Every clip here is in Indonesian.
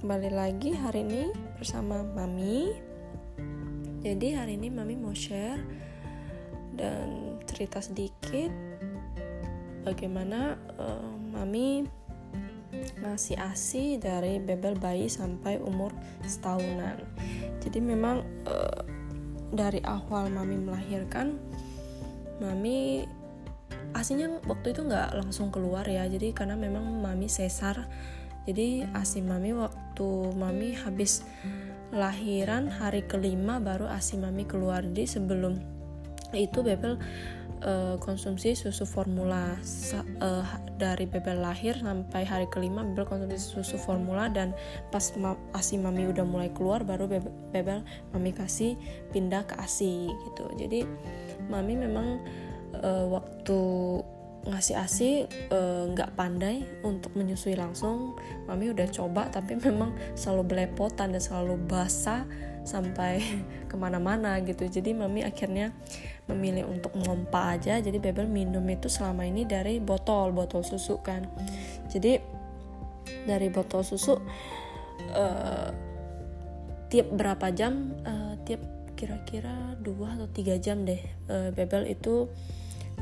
kembali lagi hari ini bersama Mami. Jadi hari ini Mami mau share dan cerita sedikit bagaimana uh, Mami ngasih ASI dari bebel bayi sampai umur setahunan. Jadi memang uh, dari awal Mami melahirkan, Mami asinya waktu itu nggak langsung keluar ya. Jadi karena memang Mami sesar jadi asi mami waktu mami habis lahiran hari kelima baru asi mami keluar. Di sebelum itu bebel uh, konsumsi susu formula uh, dari bebel lahir sampai hari kelima bebel konsumsi susu formula dan pas ma asi mami udah mulai keluar baru bebel, bebel mami kasih pindah ke asi gitu. Jadi mami memang uh, waktu ngasih asi eh, nggak uh, pandai untuk menyusui langsung. Mami udah coba tapi memang selalu belepotan dan selalu basah sampai ke mana-mana gitu. Jadi mami akhirnya memilih untuk ngompa aja. Jadi bebel minum itu selama ini dari botol botol susu kan. Jadi dari botol susu uh, tiap berapa jam uh, tiap kira-kira dua atau tiga jam deh uh, bebel itu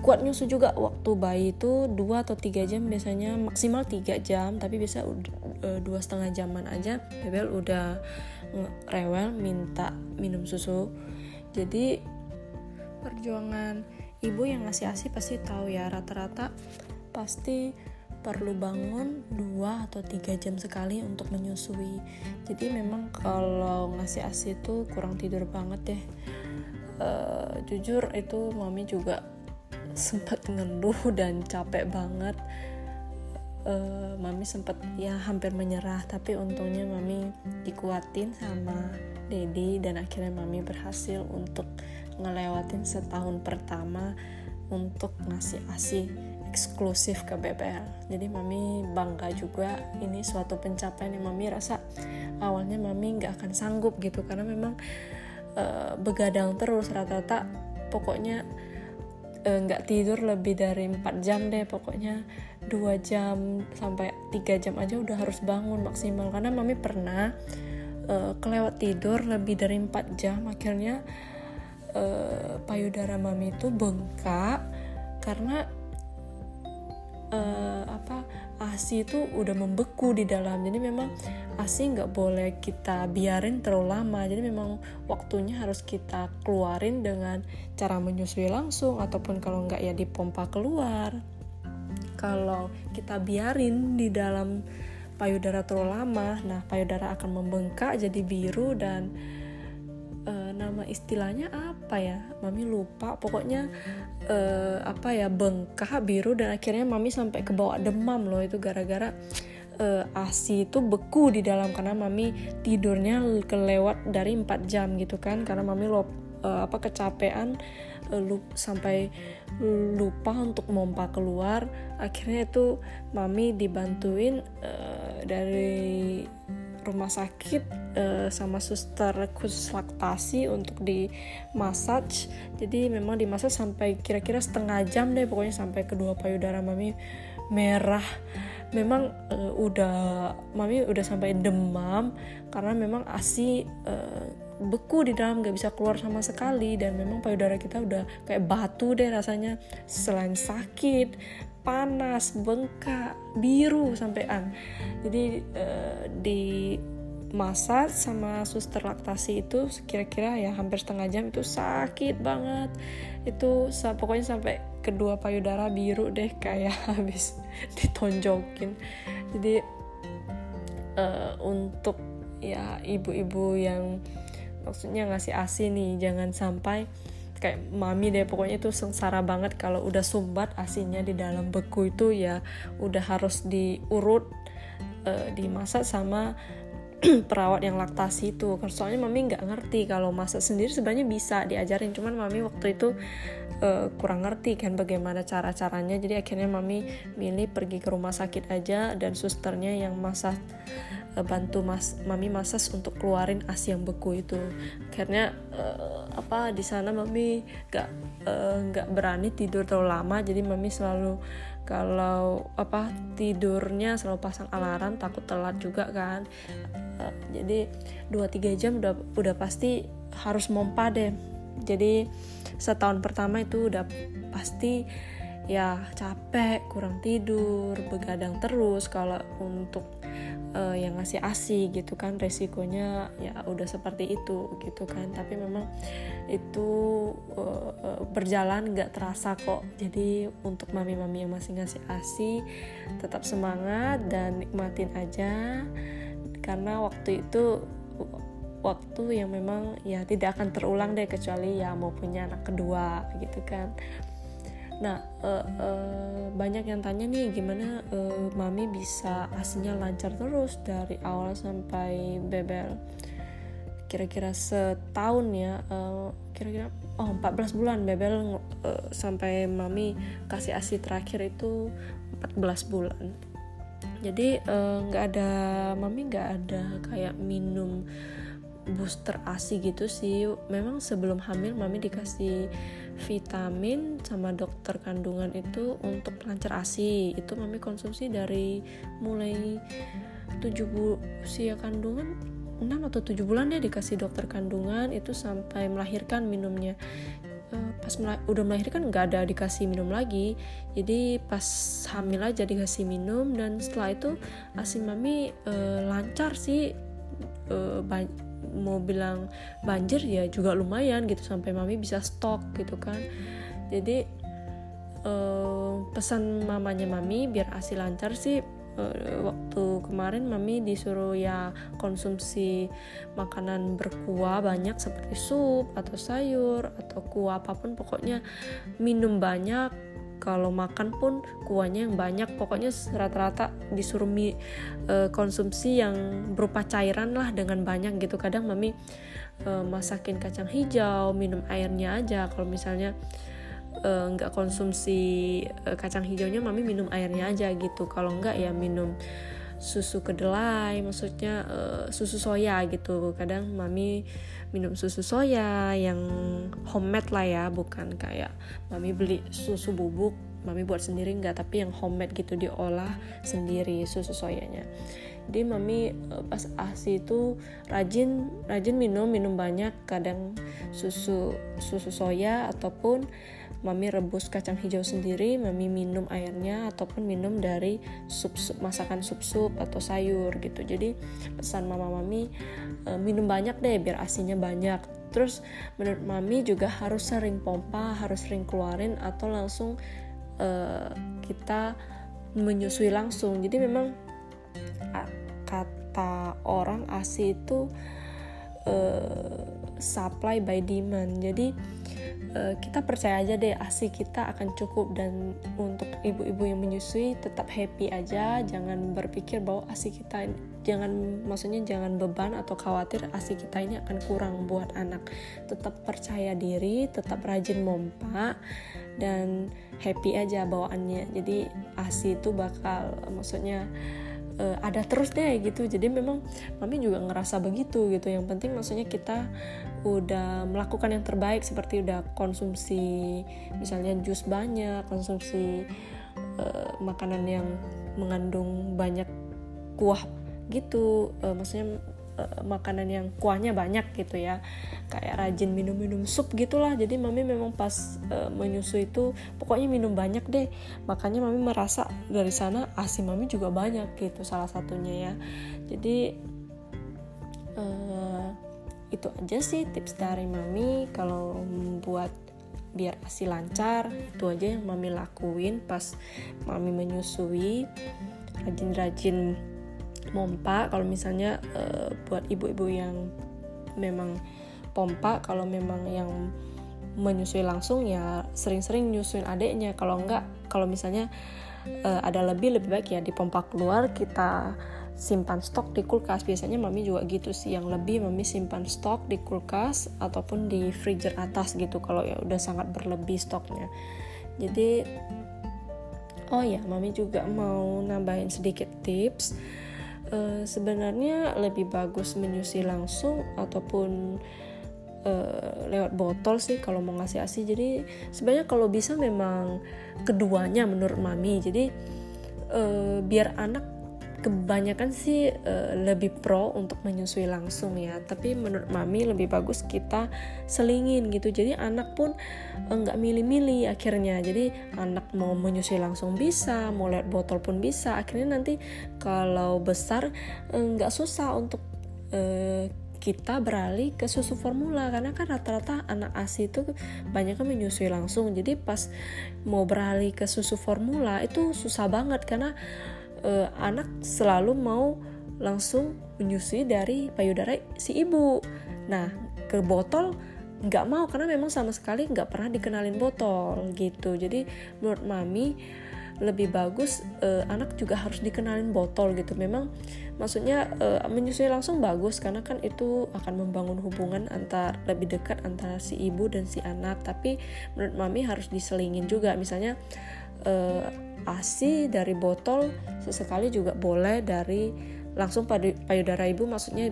kuat nyusu juga. Waktu bayi itu dua atau tiga jam biasanya maksimal tiga jam tapi bisa e, dua setengah jaman aja bebel udah rewel minta minum susu. Jadi perjuangan ibu yang ngasih asi pasti tahu ya rata-rata pasti perlu bangun dua atau tiga jam sekali untuk menyusui. Jadi memang kalau ngasih asi itu kurang tidur banget deh. Uh, jujur itu mami juga sempat ngeluh dan capek banget. Uh, mami sempat ya hampir menyerah. Tapi untungnya mami dikuatin sama Dedi dan akhirnya mami berhasil untuk ngelewatin setahun pertama untuk ngasih asi eksklusif ke BBL jadi mami bangga juga ini suatu pencapaian yang mami rasa awalnya mami nggak akan sanggup gitu. Karena memang uh, begadang terus rata-rata. Pokoknya nggak uh, tidur lebih dari 4 jam deh pokoknya dua jam sampai tiga jam aja udah harus bangun maksimal. Karena mami pernah uh, kelewat tidur lebih dari 4 jam. Akhirnya uh, payudara mami itu bengkak karena uh, apa asi itu udah membeku di dalam. Jadi memang asi nggak boleh kita biarin terlalu lama. Jadi memang waktunya harus kita keluarin dengan cara menyusui langsung ataupun kalau nggak ya dipompa keluar. Kalau kita biarin di dalam payudara terlalu lama nah payudara akan membengkak jadi biru dan uh, nama istilahnya apa ya? Mami lupa. Pokoknya uh, apa ya? Bengkak biru dan akhirnya mami sampai ke bawah demam loh. Itu gara-gara uh, asi itu beku di dalam karena mami tidurnya kelewat dari 4 jam gitu kan. Karena mami lupa uh, apa kecapean uh, lup, sampai lupa untuk mompa keluar. Akhirnya itu mami dibantuin uh, dari rumah sakit uh, sama suster khusus laktasi untuk di massage. Jadi memang di massage sampai kira-kira setengah jam deh pokoknya sampai kedua payudara mami merah memang uh, udah mami udah sampai demam karena memang asi uh, beku di dalam gak bisa keluar sama sekali dan memang payudara kita udah kayak batu deh rasanya selain sakit panas, bengkak, biru sampean. Jadi uh, di masa sama suster laktasi itu kira-kira ya hampir setengah jam itu sakit banget itu pokoknya sampai kedua payudara biru deh kayak habis ditonjokin. Jadi uh, untuk ya ibu-ibu yang maksudnya ngasih asi nih jangan sampai kayak mami deh pokoknya itu sengsara banget kalau udah sumbat asinya di dalam beku itu ya udah harus diurut uh, dimasak sama perawat yang laktasi itu. Soalnya mami nggak ngerti kalau masak sendiri sebenarnya bisa diajarin. Cuman mami waktu itu uh, kurang ngerti kan bagaimana cara caranya jadi akhirnya mami milih pergi ke rumah sakit aja dan susternya yang masak uh, bantu mas mami masas untuk keluarin asi yang beku itu. Karena uh, apa di sana mami gak nggak uh, berani tidur terlalu lama. Jadi mami selalu kalau apa tidurnya selalu pasang alarm takut telat juga kan. Uh, jadi 2-3 jam udah udah pasti harus mompa deh. Jadi setahun pertama itu udah pasti ya capek kurang tidur begadang terus. Kalau untuk uh, yang ngasih asi gitu kan resikonya ya udah seperti itu gitu kan. Tapi memang itu uh, berjalan nggak terasa kok. Jadi untuk mami-mami yang masih ngasih asi tetap semangat dan nikmatin aja. Karena waktu itu waktu yang memang ya tidak akan terulang deh kecuali ya mau punya anak kedua gitu kan nah uh, uh, banyak yang tanya nih gimana uh, mami bisa asinya lancar terus dari awal sampai bebel? Kira-kira setahun ya kira-kira oh 14 bulan bebel uh, sampai mami kasih asi terakhir itu 14 bulan. Jadi nggak uh, ada mami nggak ada kayak minum booster ASI gitu sih. Memang sebelum hamil mami dikasih vitamin sama dokter kandungan itu untuk pelancar ASI itu mami konsumsi dari mulai 7 bu usia kandungan 6 atau 7 bulan deh dikasih dokter kandungan itu sampai melahirkan minumnya. Uh, pas mel udah melahirkan nggak ada dikasih minum lagi. Jadi pas hamil aja dikasih minum dan setelah itu asi mami uh, lancar sih uh, mau bilang banjir ya juga lumayan gitu sampai mami bisa stok gitu kan. Jadi uh, pesan mamanya mami biar asi lancar sih uh, waktu kemarin mami disuruh ya konsumsi makanan berkuah banyak seperti sup atau sayur atau kuah apa pun pokoknya minum banyak kalau makan pun kuahnya yang banyak pokoknya rata-rata disuruh mie uh, konsumsi yang berupa cairan lah dengan banyak gitu. Kadang mami uh, masakin kacang hijau minum airnya aja. Kalau misalnya eh, nggak uh, konsumsi uh, kacang hijaunya mami minum airnya aja gitu. Kalau nggak ya minum susu kedelai maksudnya uh, susu soya gitu. Kadang mami minum susu soya yang homemade lah ya bukan kayak mami beli susu bubuk mami buat sendiri nggak tapi yang homemade gitu diolah sendiri susu soyanya. Jadi mami eh, pas asi itu rajin rajin minum minum banyak kadang susu susu soya ataupun mami rebus kacang hijau sendiri mami minum airnya ataupun minum dari sup, sup masakan sup sup atau sayur gitu. Jadi pesan mama mami e, minum banyak deh biar asinya banyak. Terus menurut mami juga harus sering pompa harus sering keluarin atau langsung e, kita menyusui langsung. Jadi memang kata orang asi itu e, supply by demand. Jadi uh, kita percaya aja deh asi kita akan cukup dan untuk ibu-ibu yang menyusui tetap happy aja. Jangan berpikir bahwa asi kita jangan maksudnya jangan beban atau khawatir asi kita ini akan kurang buat anak. Tetap percaya diri tetap rajin mompa dan happy aja bawaannya. Jadi asi itu bakal maksudnya uh, ada terus deh gitu. Jadi memang mami juga ngerasa begitu gitu. Yang penting maksudnya kita udah melakukan yang terbaik seperti udah konsumsi misalnya jus banyak konsumsi uh, makanan yang mengandung banyak kuah gitu. Uh, maksudnya uh, makanan yang kuahnya banyak gitu ya. Kayak rajin minum-minum sup gitulah. Jadi mami memang pas uh, menyusui itu pokoknya minum banyak deh. Makanya mami merasa dari sana asi mami juga banyak gitu salah satunya ya. Jadi uh, itu aja sih tips dari mami. Kalau membuat biar asi lancar itu aja yang mami lakuin pas mami menyusui. Rajin-rajin pompa. Kalau misalnya uh, buat ibu-ibu yang memang pompa kalau memang yang menyusui langsung ya sering-sering nyusuin adiknya kalau enggak kalau misalnya uh, ada lebih lebih baik ya dipompa keluar kita simpan stok di kulkas. Biasanya mami juga gitu sih yang lebih mami simpan stok di kulkas ataupun di freezer atas gitu kalau ya udah sangat berlebih stoknya. Jadi oh ya mami juga mau nambahin sedikit tips uh, sebenarnya lebih bagus menyusui langsung ataupun uh, lewat botol sih kalau mau ngasih asi. Jadi sebenarnya kalau bisa memang keduanya menurut mami. Jadi uh, biar anak kebanyakan sih uh, lebih pro untuk menyusui langsung ya. Tapi menurut mami lebih bagus kita selingin gitu. Jadi anak pun nggak uh, milih-milih akhirnya. Jadi anak mau menyusui langsung bisa mau lihat botol pun bisa. Akhirnya nanti kalau besar nggak uh, susah untuk uh, kita beralih ke susu formula. Karena kan rata-rata anak ASI itu banyak kan menyusui langsung. Jadi pas mau beralih ke susu formula itu susah banget. Karena uh, anak selalu mau langsung menyusui dari payudara si ibu. Nah, ke botol nggak mau karena memang sama sekali nggak pernah dikenalin botol gitu. Jadi menurut mami lebih bagus uh, anak juga harus dikenalin botol gitu. Memang maksudnya uh, menyusui langsung bagus karena kan itu akan membangun hubungan antar lebih dekat antara si ibu dan si anak. Tapi menurut mami harus diselingin juga. Misalnya uh, ASI dari botol sesekali juga boleh dari langsung payudara ibu maksudnya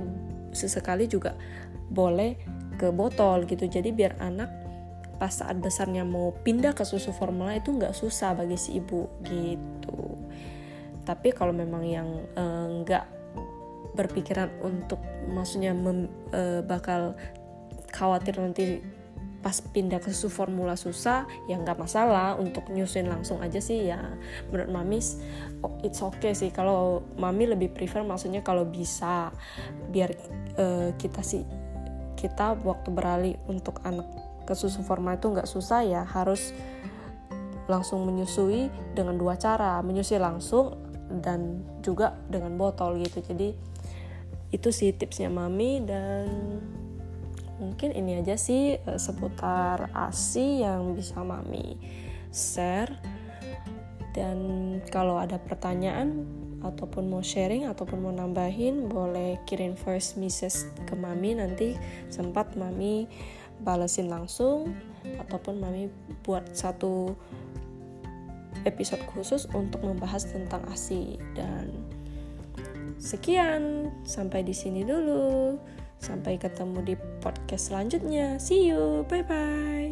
sesekali juga boleh ke botol gitu. Jadi biar anak pas saat besarnya mau pindah ke susu formula itu nggak susah bagi si ibu gitu. Tapi kalau memang yang eh, nggak uh, berpikiran untuk maksudnya mem, uh, bakal khawatir nanti pas pindah ke susu formula susah ya nggak masalah. Untuk nyusuin langsung aja sih ya menurut mami oh, it's okay sih. Kalau mami lebih prefer maksudnya kalau bisa biar uh, kita sih kita waktu beralih untuk anak ke susu formula itu nggak susah ya harus langsung menyusui dengan dua cara menyusui langsung dan juga dengan botol gitu. Jadi itu sih tipsnya mami dan mungkin ini aja sih uh, seputar ASI yang bisa mami share. Dan kalau ada pertanyaan ataupun mau sharing ataupun mau nambahin boleh kirim voice message ke mami. Nanti sempat mami balesin langsung ataupun mami buat satu episode khusus untuk membahas tentang ASI dan sekian sampai di sini dulu Sampai ketemu di podcast selanjutnya. See you. Bye bye.